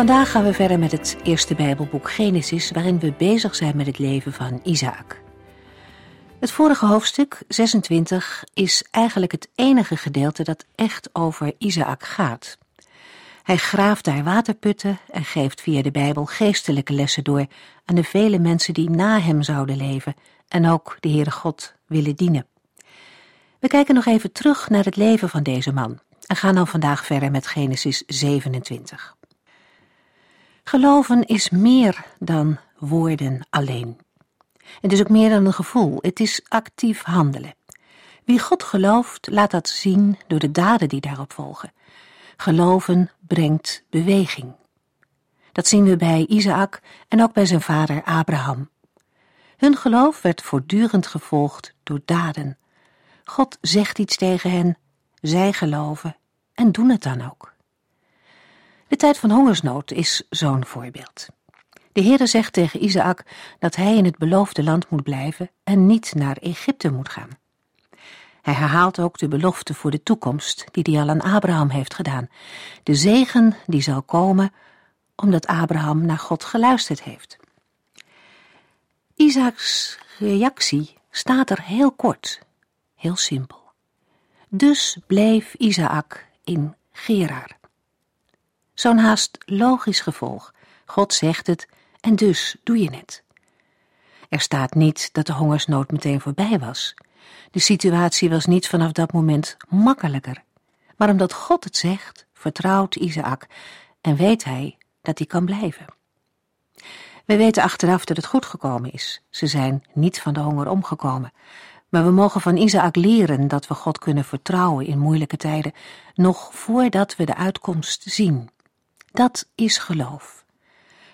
Vandaag gaan we verder met het eerste Bijbelboek Genesis, waarin we bezig zijn met het leven van Isaac. Het vorige hoofdstuk, 26, is eigenlijk het enige gedeelte dat echt over Isaac gaat. Hij graaft daar waterputten en geeft via de Bijbel geestelijke lessen door aan de vele mensen die na hem zouden leven en ook de Heere God willen dienen. We kijken nog even terug naar het leven van deze man en gaan dan vandaag verder met Genesis 27. Geloven is meer dan woorden alleen. Het is ook meer dan een gevoel, het is actief handelen. Wie God gelooft, laat dat zien door de daden die daarop volgen. Geloven brengt beweging. Dat zien we bij Isaac en ook bij zijn vader Abraham. Hun geloof werd voortdurend gevolgd door daden. God zegt iets tegen hen, zij geloven en doen het dan ook. De tijd van hongersnood is zo'n voorbeeld. De Heere zegt tegen Isaac dat hij in het beloofde land moet blijven en niet naar Egypte moet gaan. Hij herhaalt ook de belofte voor de toekomst die hij al aan Abraham heeft gedaan. De zegen die zal komen omdat Abraham naar God geluisterd heeft. Isaacs reactie staat er heel kort, heel simpel. Dus bleef Isaac in Gerar. Zo'n haast logisch gevolg. God zegt het en dus doe je het. Er staat niet dat de hongersnood meteen voorbij was. De situatie was niet vanaf dat moment makkelijker. Maar omdat God het zegt, vertrouwt Isaac en weet hij dat hij kan blijven. We weten achteraf dat het goed gekomen is. Ze zijn niet van de honger omgekomen. Maar we mogen van Isaac leren dat we God kunnen vertrouwen in moeilijke tijden, nog voordat we de uitkomst zien. Dat is geloof.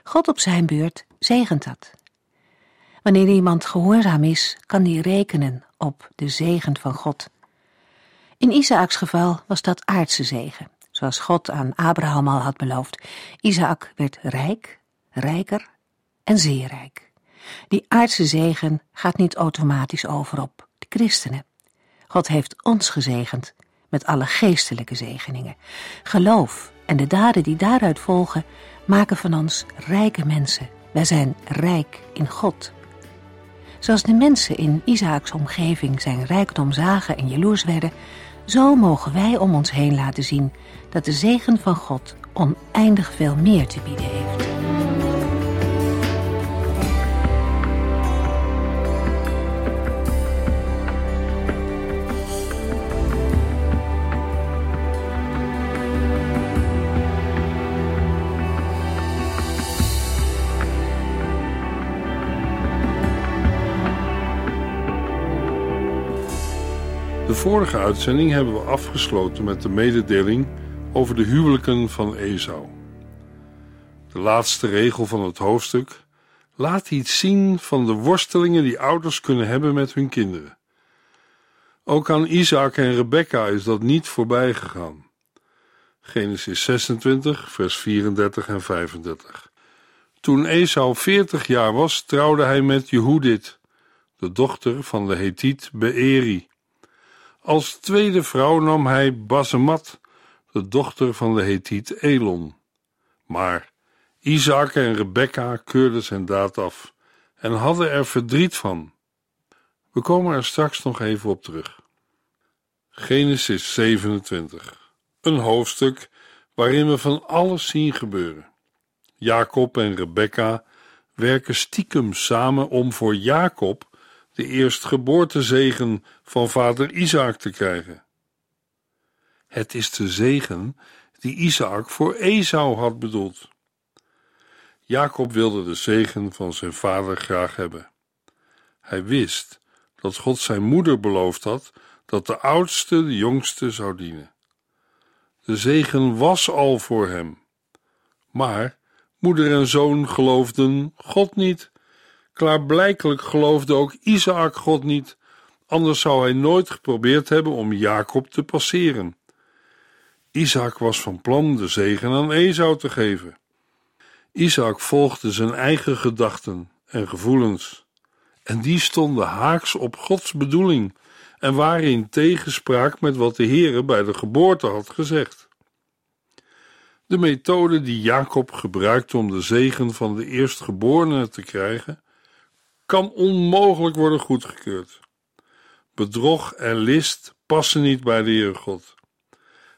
God op zijn beurt zegent dat. Wanneer iemand gehoorzaam is, kan die rekenen op de zegen van God. In Isaaks geval was dat aardse zegen, zoals God aan Abraham al had beloofd. Isaac werd rijk, rijker en zeer rijk. Die aardse zegen gaat niet automatisch over op de christenen. God heeft ons gezegend met alle geestelijke zegeningen. Geloof en de daden die daaruit volgen maken van ons rijke mensen. Wij zijn rijk in God. Zoals de mensen in Isaaks omgeving zijn rijkdom zagen en jaloers werden, zo mogen wij om ons heen laten zien dat de zegen van God oneindig veel meer te bieden heeft. De vorige uitzending hebben we afgesloten met de mededeling over de huwelijken van Esau. De laatste regel van het hoofdstuk laat iets zien van de worstelingen die ouders kunnen hebben met hun kinderen. Ook aan Isaac en Rebecca is dat niet voorbij gegaan. Genesis 26, vers 34 en 35. Toen Esau 40 jaar was, trouwde hij met Jehudit, de dochter van de Hethiet Beeri. Als tweede vrouw nam hij Basemat, de dochter van de Hethiet Elon. Maar Isaac en Rebekka keurden zijn daad af en hadden er verdriet van. We komen er straks nog even op terug. Genesis 27. Een hoofdstuk waarin we van alles zien gebeuren. Jacob en Rebekka werken stiekem samen om voor Jacob de eerstgeboortezegen van vader Isaac te krijgen. Het is de zegen die Isaac voor Esau had bedoeld. Jacob wilde de zegen van zijn vader graag hebben. Hij wist dat God zijn moeder beloofd had dat de oudste de jongste zou dienen. De zegen was al voor hem, maar Moeder en zoon geloofden God niet. Klaarblijkelijk geloofde ook Isaac God niet, anders zou hij nooit geprobeerd hebben om Jacob te passeren. Isaac was van plan de zegen aan Esau te geven. Isaac volgde zijn eigen gedachten en gevoelens, en die stonden haaks op Gods bedoeling en waren in tegenspraak met wat de Heere bij de geboorte had gezegd. De methode die Jacob gebruikte om de zegen van de eerstgeborene te krijgen, kan onmogelijk worden goedgekeurd. Bedrog en list passen niet bij de Heere God.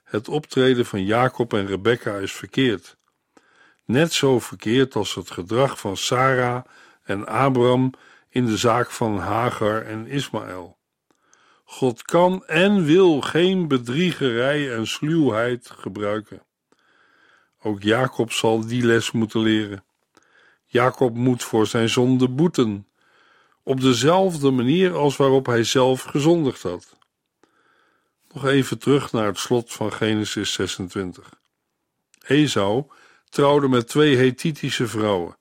Het optreden van Jacob en Rebekka is verkeerd. Net zo verkeerd als het gedrag van Sarah en Abraham in de zaak van Hagar en Ismaël. God kan en wil geen bedriegerij en sluwheid gebruiken. Ook Jacob zal die les moeten leren. Jacob moet voor zijn zonde boeten, op dezelfde manier als waarop hij zelf gezondigd had. Nog even terug naar het slot van Genesis 26. Esau trouwde met twee Hethitische vrouwen.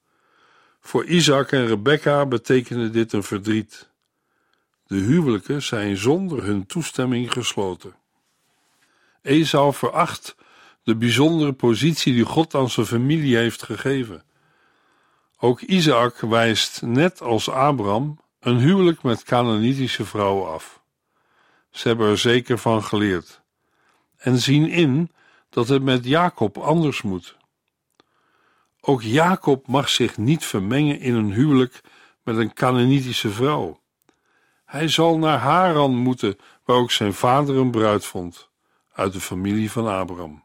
Voor Isaac en Rebekka betekende dit een verdriet. De huwelijken zijn zonder hun toestemming gesloten. Esau veracht de bijzondere positie die God aan zijn familie heeft gegeven. Ook Isaac wijst, net als Abraham, een huwelijk met Canaanitische vrouwen af. Ze hebben er zeker van geleerd en zien in dat het met Jacob anders moet. Ook Jacob mag zich niet vermengen in een huwelijk met een Canaanitische vrouw. Hij zal naar Haran moeten, waar ook zijn vader een bruid vond, uit de familie van Abraham.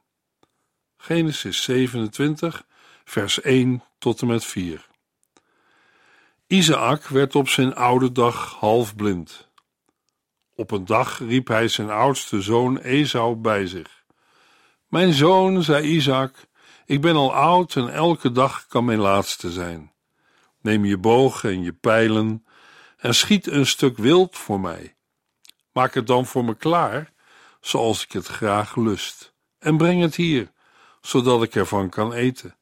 Genesis 27, vers 1 tot en met 4. Isaac werd op zijn oude dag half blind. Op een dag riep hij zijn oudste zoon Esau bij zich. Mijn zoon, zei Isaac, ik ben al oud en elke dag kan mijn laatste zijn. Neem je boog en je pijlen en schiet een stuk wild voor mij. Maak het dan voor me klaar, zoals ik het graag lust, en breng het hier, zodat ik ervan kan eten.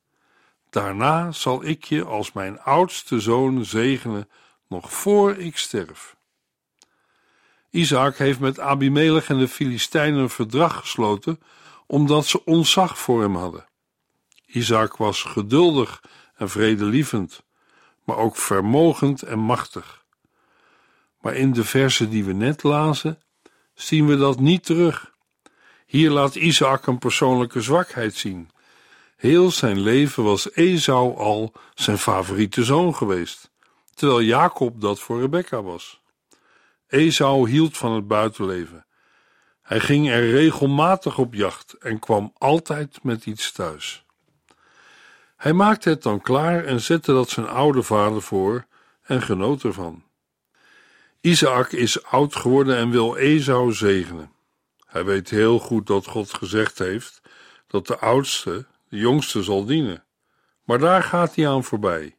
Daarna zal ik je als mijn oudste zoon zegenen, nog voor ik sterf. Isaac heeft met Abimelech en de Filistijnen een verdrag gesloten, omdat ze ontzag voor hem hadden. Isaac was geduldig en vredelievend, maar ook vermogend en machtig. Maar in de versen die we net lazen, zien we dat niet terug. Hier laat Isaac een persoonlijke zwakheid zien. Heel zijn leven was Esau al zijn favoriete zoon geweest, terwijl Jacob dat voor Rebekka was. Esau hield van het buitenleven. Hij ging er regelmatig op jacht en kwam altijd met iets thuis. Hij maakte het dan klaar en zette dat zijn oude vader voor en genoot ervan. Isaac is oud geworden en wil Esau zegenen. Hij weet heel goed dat God gezegd heeft dat de oudste de jongste zal dienen. Maar daar gaat hij aan voorbij.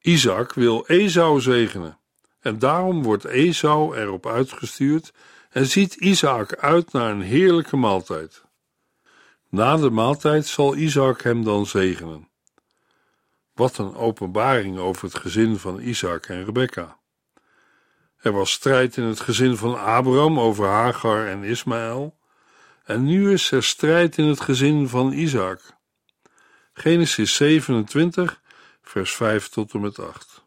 Isaac wil Esau zegenen en daarom wordt Esau erop uitgestuurd en ziet Isaac uit naar een heerlijke maaltijd. Na de maaltijd zal Isaac hem dan zegenen. Wat een openbaring over het gezin van Isaac en Rebekka. Er was strijd in het gezin van Abraham over Hagar en Ismaël, en nu is er strijd in het gezin van Isaac. Genesis 27, vers 5 tot en met 8.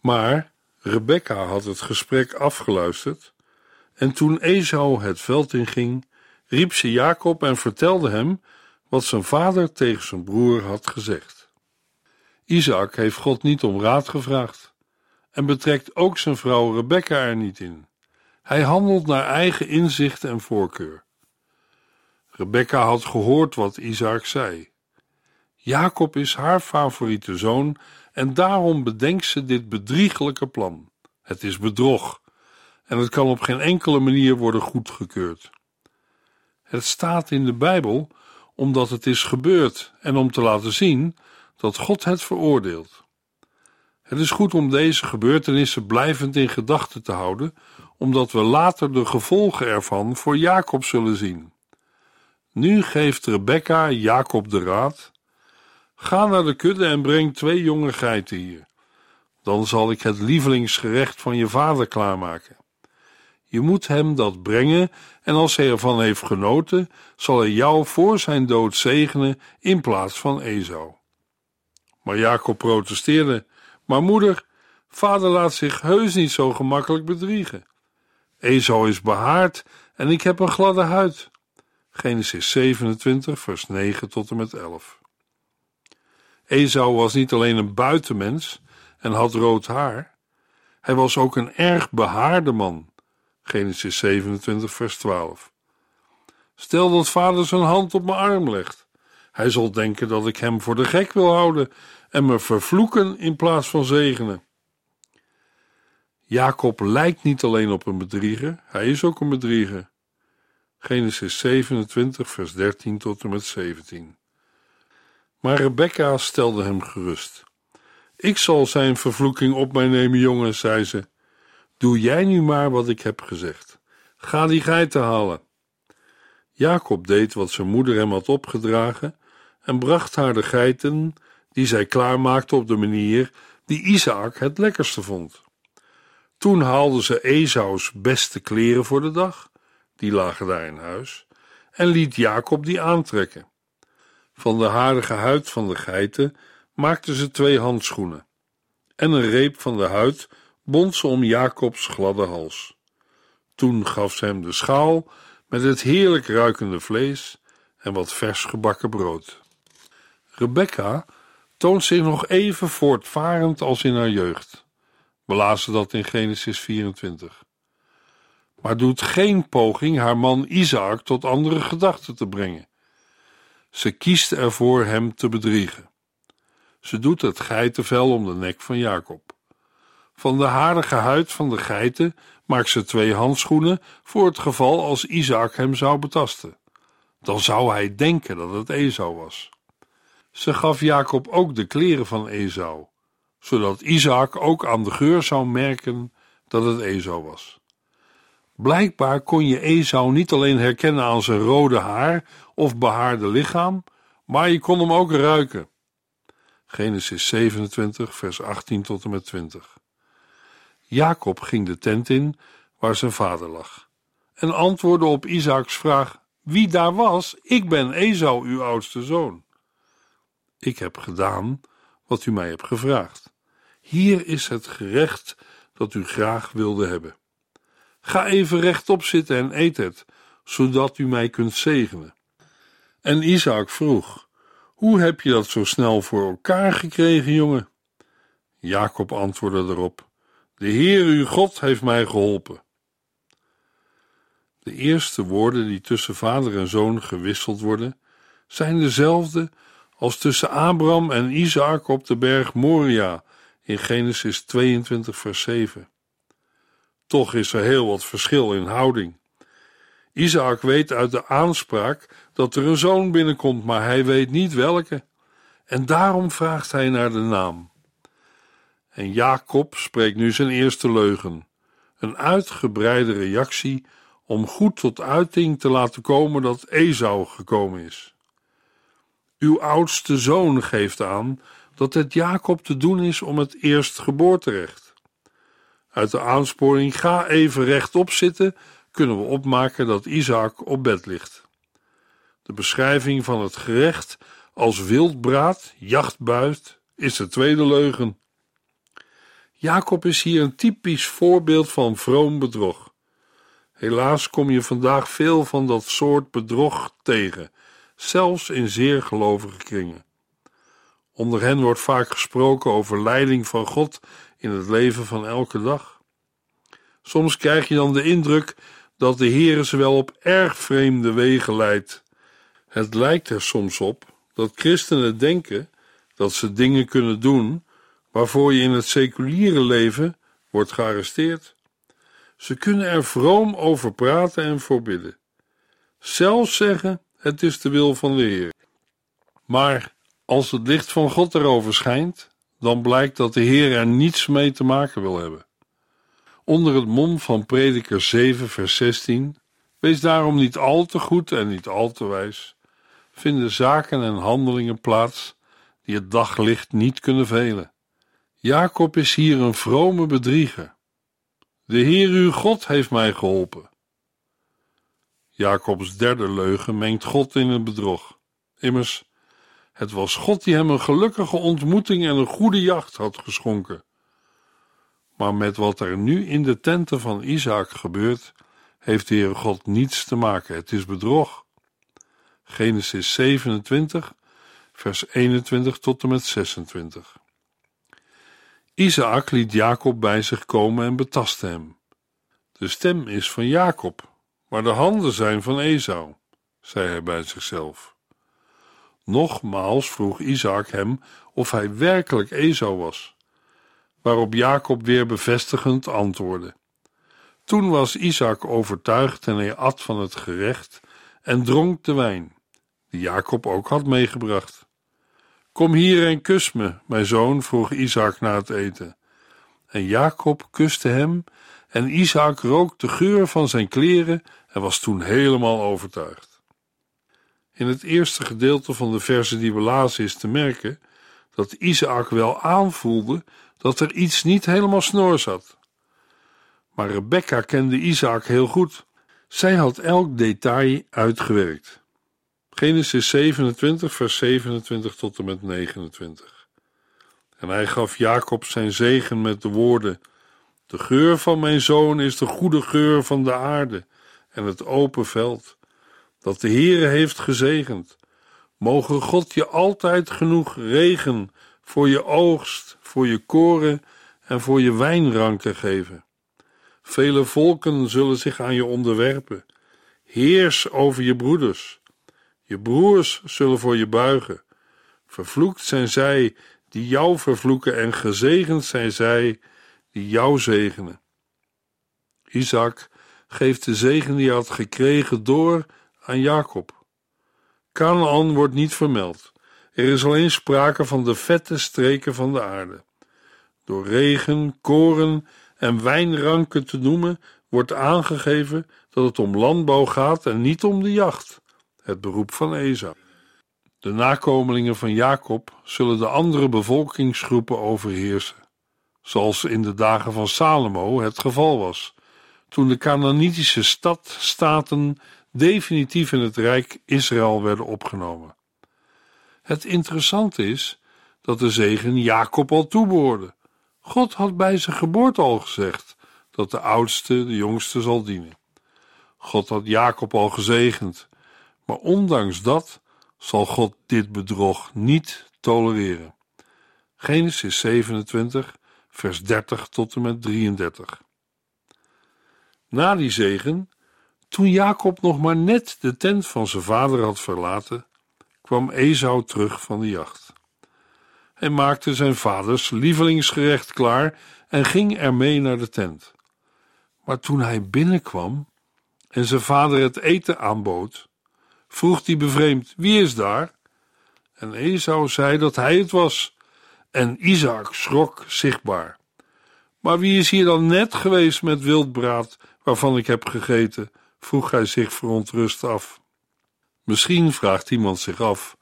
Maar Rebekka had het gesprek afgeluisterd, en toen Esau het veld inging, riep ze Jacob en vertelde hem wat zijn vader tegen zijn broer had gezegd. Isaac heeft God niet om raad gevraagd en betrekt ook zijn vrouw Rebekka er niet in. Hij handelt naar eigen inzicht en voorkeur. Rebekka had gehoord wat Isaac zei. Jacob is haar favoriete zoon en daarom bedenkt ze dit bedriegelijke plan. Het is bedrog en het kan op geen enkele manier worden goedgekeurd. Het staat in de Bijbel omdat het is gebeurd en om te laten zien dat God het veroordeelt. Het is goed om deze gebeurtenissen blijvend in gedachten te houden, omdat we later de gevolgen ervan voor Jacob zullen zien. Nu geeft Rebekka Jacob de raad: Ga naar de kudde en breng twee jonge geiten hier. Dan zal ik het lievelingsgerecht van je vader klaarmaken. Je moet hem dat brengen en als hij ervan heeft genoten, zal hij jou voor zijn dood zegenen in plaats van Esau. Maar Jacob protesteerde: Maar moeder, vader laat zich heus niet zo gemakkelijk bedriegen. Esau is behaard en ik heb een gladde huid. Genesis 27, vers 9 tot en met 11. Esau was niet alleen een buitenmens en had rood haar, hij was ook een erg behaarde man. Genesis 27, vers 12. Stel dat vader zijn hand op mijn arm legt. Hij zal denken dat ik hem voor de gek wil houden en me vervloeken in plaats van zegenen. Jacob lijkt niet alleen op een bedrieger, hij is ook een bedrieger. Genesis 27, vers 13 tot en met 17. Maar Rebecca stelde hem gerust. Ik zal zijn vervloeking op mij nemen, jongen, zei ze. Doe jij nu maar wat ik heb gezegd. Ga die geiten halen. Jacob deed wat zijn moeder hem had opgedragen en bracht haar de geiten die zij klaarmaakte op de manier die Isaac het lekkerste vond. Toen haalde ze Esaus beste kleren voor de dag, die lagen daar in huis, en liet Jacob die aantrekken. Van de harige huid van de geiten maakte ze twee handschoenen, en een reep van de huid bond ze om Jacobs gladde hals. Toen gaf ze hem de schaal met het heerlijk ruikende vlees en wat vers gebakken brood. Rebecca toont zich nog even voortvarend als in haar jeugd. We lazen dat in Genesis 24. Maar doet geen poging haar man Isaac tot andere gedachten te brengen. Ze kiest ervoor hem te bedriegen. Ze doet het geitenvel om de nek van Jacob. Van de harige huid van de geiten maakt ze twee handschoenen voor het geval als Isaac hem zou betasten. Dan zou hij denken dat het Esau was. Ze gaf Jacob ook de kleren van Esau, zodat Isaac ook aan de geur zou merken dat het Esau was. Blijkbaar kon je Esau niet alleen herkennen aan zijn rode haar of behaarde lichaam, maar je kon hem ook ruiken. Genesis 27, vers 18 tot en met 20. Jacob ging de tent in waar zijn vader lag en antwoordde op Isaaks vraag: Wie daar was, ik ben Esau, uw oudste zoon. Ik heb gedaan wat u mij hebt gevraagd. Hier is het gerecht dat u graag wilde hebben. Ga even rechtop zitten en eet het, zodat u mij kunt zegenen. En Isaac vroeg: Hoe heb je dat zo snel voor elkaar gekregen, jongen? Jacob antwoordde erop: De Heer uw God heeft mij geholpen. De eerste woorden die tussen vader en zoon gewisseld worden, zijn dezelfde als tussen Abraham en Isaac op de berg Moria in Genesis 22, vers 7. Toch is er heel wat verschil in houding. Isaac weet uit de aanspraak dat er een zoon binnenkomt, maar hij weet niet welke. En daarom vraagt hij naar de naam. En Jacob spreekt nu zijn eerste leugen, een uitgebreide reactie om goed tot uiting te laten komen dat Esau gekomen is. Uw oudste zoon geeft aan dat het Jacob te doen is om het eerstgeboorterecht. Uit de aansporing ga even rechtop zitten kunnen we opmaken dat Isaac op bed ligt. De beschrijving van het gerecht als wildbraad, jachtbuit, is de tweede leugen. Jacob is hier een typisch voorbeeld van vroom bedrog. Helaas kom je vandaag veel van dat soort bedrog tegen zelfs in zeer gelovige kringen. Onder hen wordt vaak gesproken over leiding van God in het leven van elke dag. Soms krijg je dan de indruk dat de Heere ze wel op erg vreemde wegen leidt. Het lijkt er soms op dat christenen denken dat ze dingen kunnen doen waarvoor je in het seculiere leven wordt gearresteerd. Ze kunnen er vroom over praten en voorbidden. Zelfs zeggen het is de wil van de Heer. Maar als het licht van God erover schijnt, dan blijkt dat de Heer er niets mee te maken wil hebben. Onder het mom van Prediker 7, vers 16: Wees daarom niet al te goed en niet al te wijs. Vinden zaken en handelingen plaats die het daglicht niet kunnen velen. Jacob is hier een vrome bedrieger. De Heer uw God heeft mij geholpen. Jacobs derde leugen mengt God in het bedrog. Immers, het was God die hem een gelukkige ontmoeting en een goede jacht had geschonken. Maar met wat er nu in de tenten van Isaac gebeurt, heeft de Heer God niets te maken. Het is bedrog. Genesis 27, vers 21 tot en met 26. Isaac liet Jacob bij zich komen en betastte hem. De stem is van Jacob, maar de handen zijn van Esau, zei hij bij zichzelf. Nogmaals vroeg Isaac hem of hij werkelijk Esau was, waarop Jacob weer bevestigend antwoordde. Toen was Isaac overtuigd en hij at van het gerecht en dronk de wijn, die Jacob ook had meegebracht. Kom hier en kus me, mijn zoon, vroeg Isaac na het eten. En Jacob kuste hem, en Isaac rook de geur van zijn kleren en was toen helemaal overtuigd. In het eerste gedeelte van de verse die we lazen is te merken dat Isaac wel aanvoelde dat er iets niet helemaal snor zat. Maar Rebecca kende Isaac heel goed. Zij had elk detail uitgewerkt. Genesis 27, vers 27 tot en met 29. En hij gaf Jacob zijn zegen met de woorden: De geur van mijn zoon is de goede geur van de aarde en het open veld, dat de Heere heeft gezegend. Mogen God je altijd genoeg regen voor je oogst, voor je koren en voor je wijnranken geven. Vele volken zullen zich aan je onderwerpen. Heers over je broeders. Je broers zullen voor je buigen. Vervloekt zijn zij die jou vervloeken en gezegend zijn zij die jou zegenen. Isaac geeft de zegen die hij had gekregen door aan Jacob. Canaan wordt niet vermeld. Er is alleen sprake van de vette streken van de aarde. Door regen, koren en wijnranken te noemen, wordt aangegeven dat het om landbouw gaat en niet om de jacht, het beroep van Esau. De nakomelingen van Jacob zullen de andere bevolkingsgroepen overheersen, zoals in de dagen van Salomo het geval was, toen de Canaanitische stadstaten definitief in het rijk Israël werden opgenomen. Het interessante is dat de zegen Jacob al toebehoorde. God had bij zijn geboorte al gezegd dat de oudste de jongste zal dienen. God had Jacob al gezegend, maar ondanks dat zal God dit bedrog niet tolereren. Genesis 27, vers 30 tot en met 33. Na die zegen, toen Jacob nog maar net de tent van zijn vader had verlaten, kwam Esau terug van de jacht. Hij maakte zijn vaders lievelingsgerecht klaar en ging ermee naar de tent. Maar toen hij binnenkwam en zijn vader het eten aanbood, vroeg hij bevreemd: Wie is daar? En Esau zei dat hij het was, en Isaac schrok zichtbaar. Maar wie is hier dan net geweest met wildbraad waarvan ik heb gegeten? Vroeg hij zich verontrust af. Misschien vraagt iemand zich af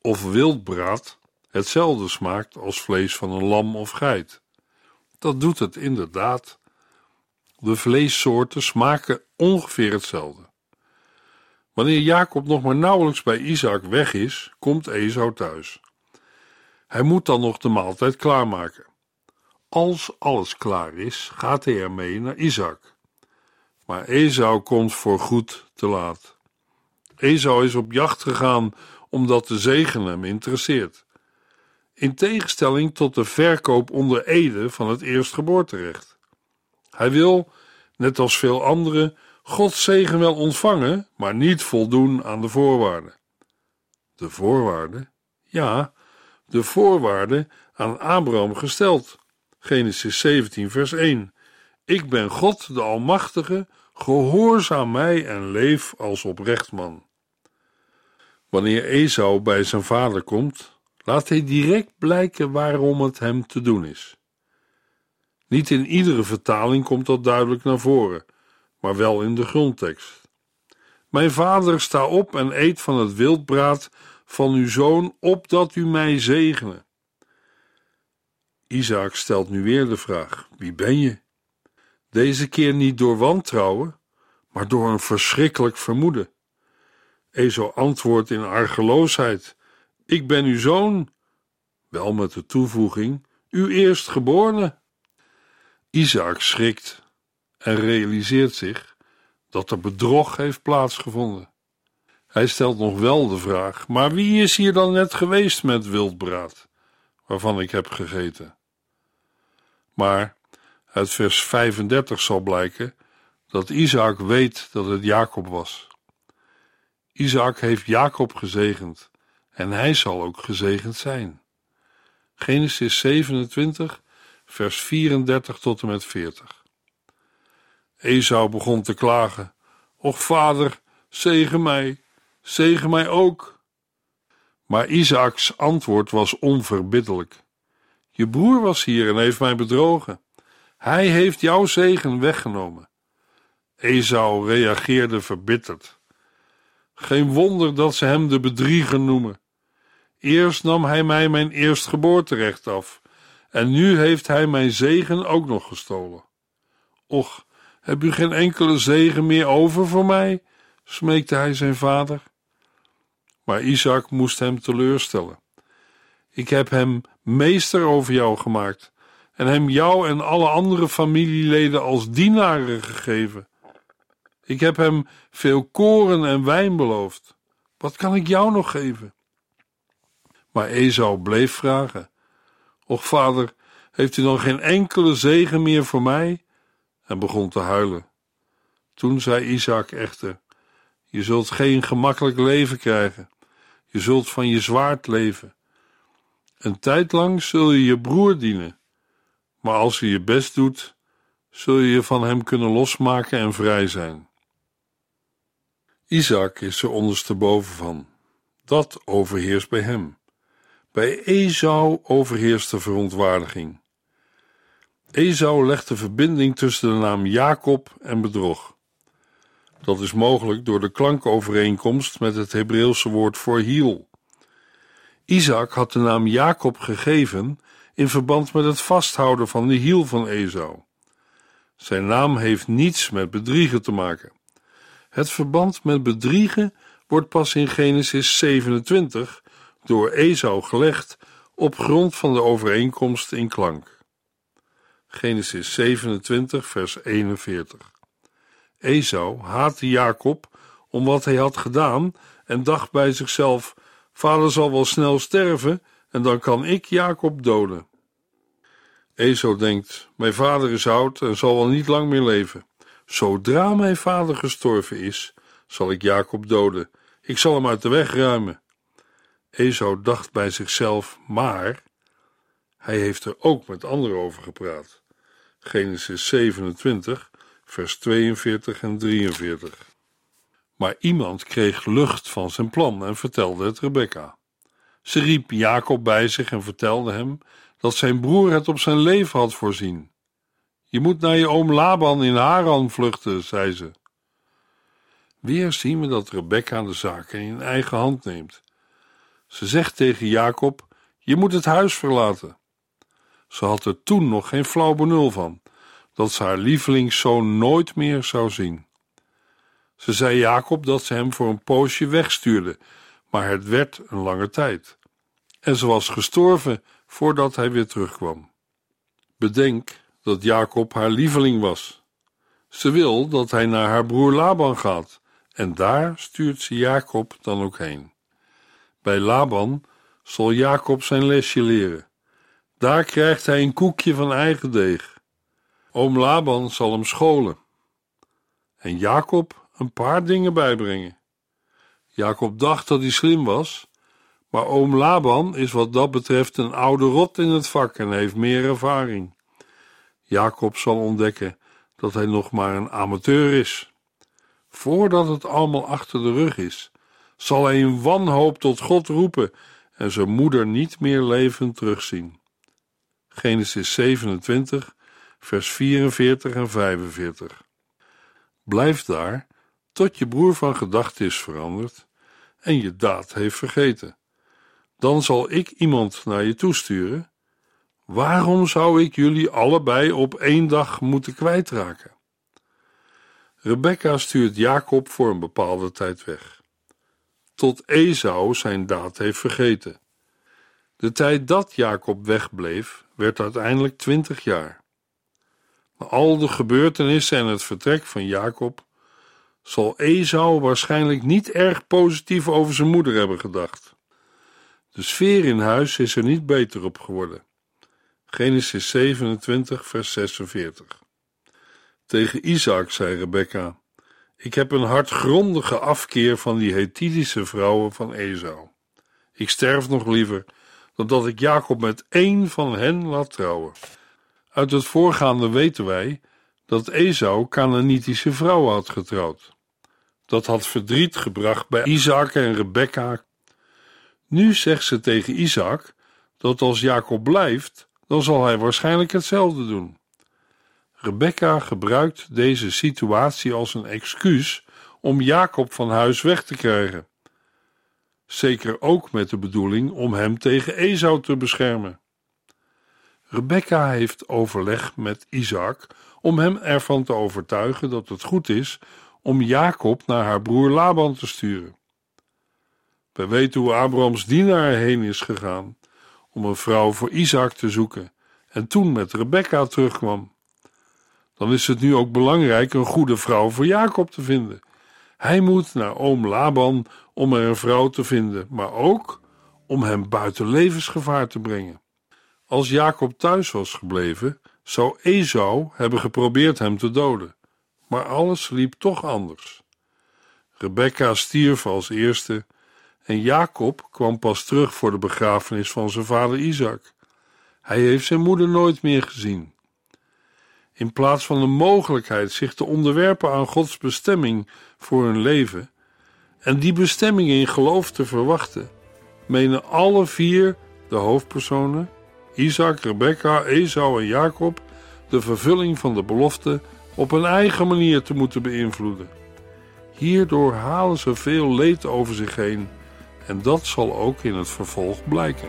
of wildbraad hetzelfde smaakt als vlees van een lam of geit. Dat doet het inderdaad. De vleessoorten smaken ongeveer hetzelfde. Wanneer Jacob nog maar nauwelijks bij Isaac weg is, komt Esau thuis. Hij moet dan nog de maaltijd klaarmaken. Als alles klaar is, gaat hij ermee naar Isaac. Maar Esau komt voor goed te laat. Esau is op jacht gegaan omdat de zegen hem interesseert. In tegenstelling tot de verkoop onder ede van het eerstgeboorterecht. Hij wil, net als veel anderen, Gods zegen wel ontvangen, maar niet voldoen aan de voorwaarden. De voorwaarden? Ja, de voorwaarden aan Abraham gesteld. Genesis 17, vers 1. Ik ben God, de Almachtige, gehoorzaam mij en leef als oprecht man. Wanneer Esau bij zijn vader komt, laat hij direct blijken waarom het hem te doen is. Niet in iedere vertaling komt dat duidelijk naar voren, maar wel in de grondtekst. Mijn vader sta op en eet van het wildbraad van uw zoon, opdat u mij zegene. Isaac stelt nu weer de vraag: Wie ben je? Deze keer niet door wantrouwen, maar door een verschrikkelijk vermoeden. Ezo antwoordt in argeloosheid: Ik ben uw zoon. Wel met de toevoeging: Uw eerstgeborene. Isaac schrikt en realiseert zich dat er bedrog heeft plaatsgevonden. Hij stelt nog wel de vraag: Maar wie is hier dan net geweest met wildbraad, waarvan ik heb gegeten? Maar uit vers 35 zal blijken dat Isaac weet dat het Jacob was. Isaac heeft Jacob gezegend en hij zal ook gezegend zijn. Genesis 27, vers 34 tot en met 40. Esau begon te klagen: Och vader, zegen mij, zegen mij ook. Maar Isaaks antwoord was onverbiddelijk. Je broer was hier en heeft mij bedrogen. Hij heeft jouw zegen weggenomen. Esau reageerde verbitterd. Geen wonder dat ze hem de bedrieger noemen. Eerst nam hij mij mijn eerstgeboorterecht af, en nu heeft hij mijn zegen ook nog gestolen. Och, heb u geen enkele zegen meer over voor mij? smeekte hij zijn vader. Maar Isaac moest hem teleurstellen. Ik heb hem meester over jou gemaakt en hem jou en alle andere familieleden als dienaren gegeven. Ik heb hem veel koren en wijn beloofd. Wat kan ik jou nog geven? Maar Esau bleef vragen: Och, vader, heeft u dan geen enkele zegen meer voor mij? En begon te huilen. Toen zei Isaac echter: Je zult geen gemakkelijk leven krijgen. Je zult van je zwaard leven. Een tijd lang zul je je broer dienen, maar als je je best doet, zul je je van hem kunnen losmaken en vrij zijn. Isaac is er ondersteboven van. Dat overheerst bij hem. Bij Esau overheerst de verontwaardiging. Esau legt de verbinding tussen de naam Jacob en bedrog. Dat is mogelijk door de klankovereenkomst met het Hebreeuwse woord voor hiel. Isaac had de naam Jacob gegeven in verband met het vasthouden van de hiel van Esau. Zijn naam heeft niets met bedriegen te maken. Het verband met bedriegen wordt pas in Genesis 27 door Esau gelegd op grond van de overeenkomst in klank. Genesis 27, vers 41. Esau haatte Jacob om wat hij had gedaan en dacht bij zichzelf: Vader zal wel snel sterven en dan kan ik Jacob doden. Esau denkt: Mijn vader is oud en zal wel niet lang meer leven. Zodra mijn vader gestorven is, zal ik Jacob doden. Ik zal hem uit de weg ruimen. Esau dacht bij zichzelf, maar hij heeft er ook met anderen over gepraat. Genesis 27, vers 42 en 43. Maar iemand kreeg lucht van zijn plan en vertelde het Rebecca. Ze riep Jacob bij zich en vertelde hem dat zijn broer het op zijn leven had voorzien. Je moet naar je oom Laban in Haran vluchten, zei ze. Weer zien we dat Rebecca de zaken in eigen hand neemt. Ze zegt tegen Jacob: Je moet het huis verlaten. Ze had er toen nog geen flauw benul van dat ze haar lievelingszoon nooit meer zou zien. Ze zei Jacob dat ze hem voor een poosje wegstuurde, maar het werd een lange tijd. En ze was gestorven voordat hij weer terugkwam. Bedenk dat Jacob haar lieveling was. Ze wil dat hij naar haar broer Laban gaat, en daar stuurt ze Jacob dan ook heen. Bij Laban zal Jacob zijn lesje leren. Daar krijgt hij een koekje van eigen deeg. Oom Laban zal hem scholen. En Jacob een paar dingen bijbrengen. Jacob dacht dat hij slim was, maar oom Laban is wat dat betreft een oude rot in het vak en heeft meer ervaring. Jacob zal ontdekken dat hij nog maar een amateur is. Voordat het allemaal achter de rug is, zal hij in wanhoop tot God roepen en zijn moeder niet meer levend terugzien. Genesis 27, vers 44 en 45. Blijf daar tot je broer van gedachten is veranderd en je daad heeft vergeten. dan zal ik iemand naar je toesturen. Waarom zou ik jullie allebei op één dag moeten kwijtraken? Rebecca stuurt Jacob voor een bepaalde tijd weg. Tot Esau zijn daad heeft vergeten. De tijd dat Jacob wegbleef, werd uiteindelijk twintig jaar. Na al de gebeurtenissen en het vertrek van Jacob zal Esau waarschijnlijk niet erg positief over zijn moeder hebben gedacht. De sfeer in huis is er niet beter op geworden. Genesis 27, vers 46. Tegen Isaac zei Rebekka: Ik heb een hartgrondige afkeer van die Hethitische vrouwen van Esau. Ik sterf nog liever dan dat ik Jacob met één van hen laat trouwen. Uit het voorgaande weten wij dat Esau Canaanitische vrouwen had getrouwd. Dat had verdriet gebracht bij Isaac en Rebekka. Nu zegt ze tegen Isaac dat als Jacob blijft, dan zal hij waarschijnlijk hetzelfde doen. Rebecca gebruikt deze situatie als een excuus om Jacob van huis weg te krijgen. Zeker ook met de bedoeling om hem tegen Esau te beschermen. Rebecca heeft overleg met Isaac om hem ervan te overtuigen dat het goed is om Jacob naar haar broer Laban te sturen. We weten hoe Abrahams dienaar heen is gegaan om een vrouw voor Isaac te zoeken en toen met Rebecca terugkwam. Dan is het nu ook belangrijk een goede vrouw voor Jacob te vinden. Hij moet naar oom Laban om er een vrouw te vinden, maar ook om hem buiten levensgevaar te brengen. Als Jacob thuis was gebleven, zou Esau hebben geprobeerd hem te doden, maar alles liep toch anders. Rebecca stierf als eerste en Jacob kwam pas terug voor de begrafenis van zijn vader Isaac. Hij heeft zijn moeder nooit meer gezien. In plaats van de mogelijkheid zich te onderwerpen aan Gods bestemming voor hun leven en die bestemming in geloof te verwachten, menen alle vier de hoofdpersonen, Isaac, Rebecca, Esau en Jacob, de vervulling van de belofte op een eigen manier te moeten beïnvloeden. Hierdoor halen ze veel leed over zich heen en dat zal ook in het vervolg blijken.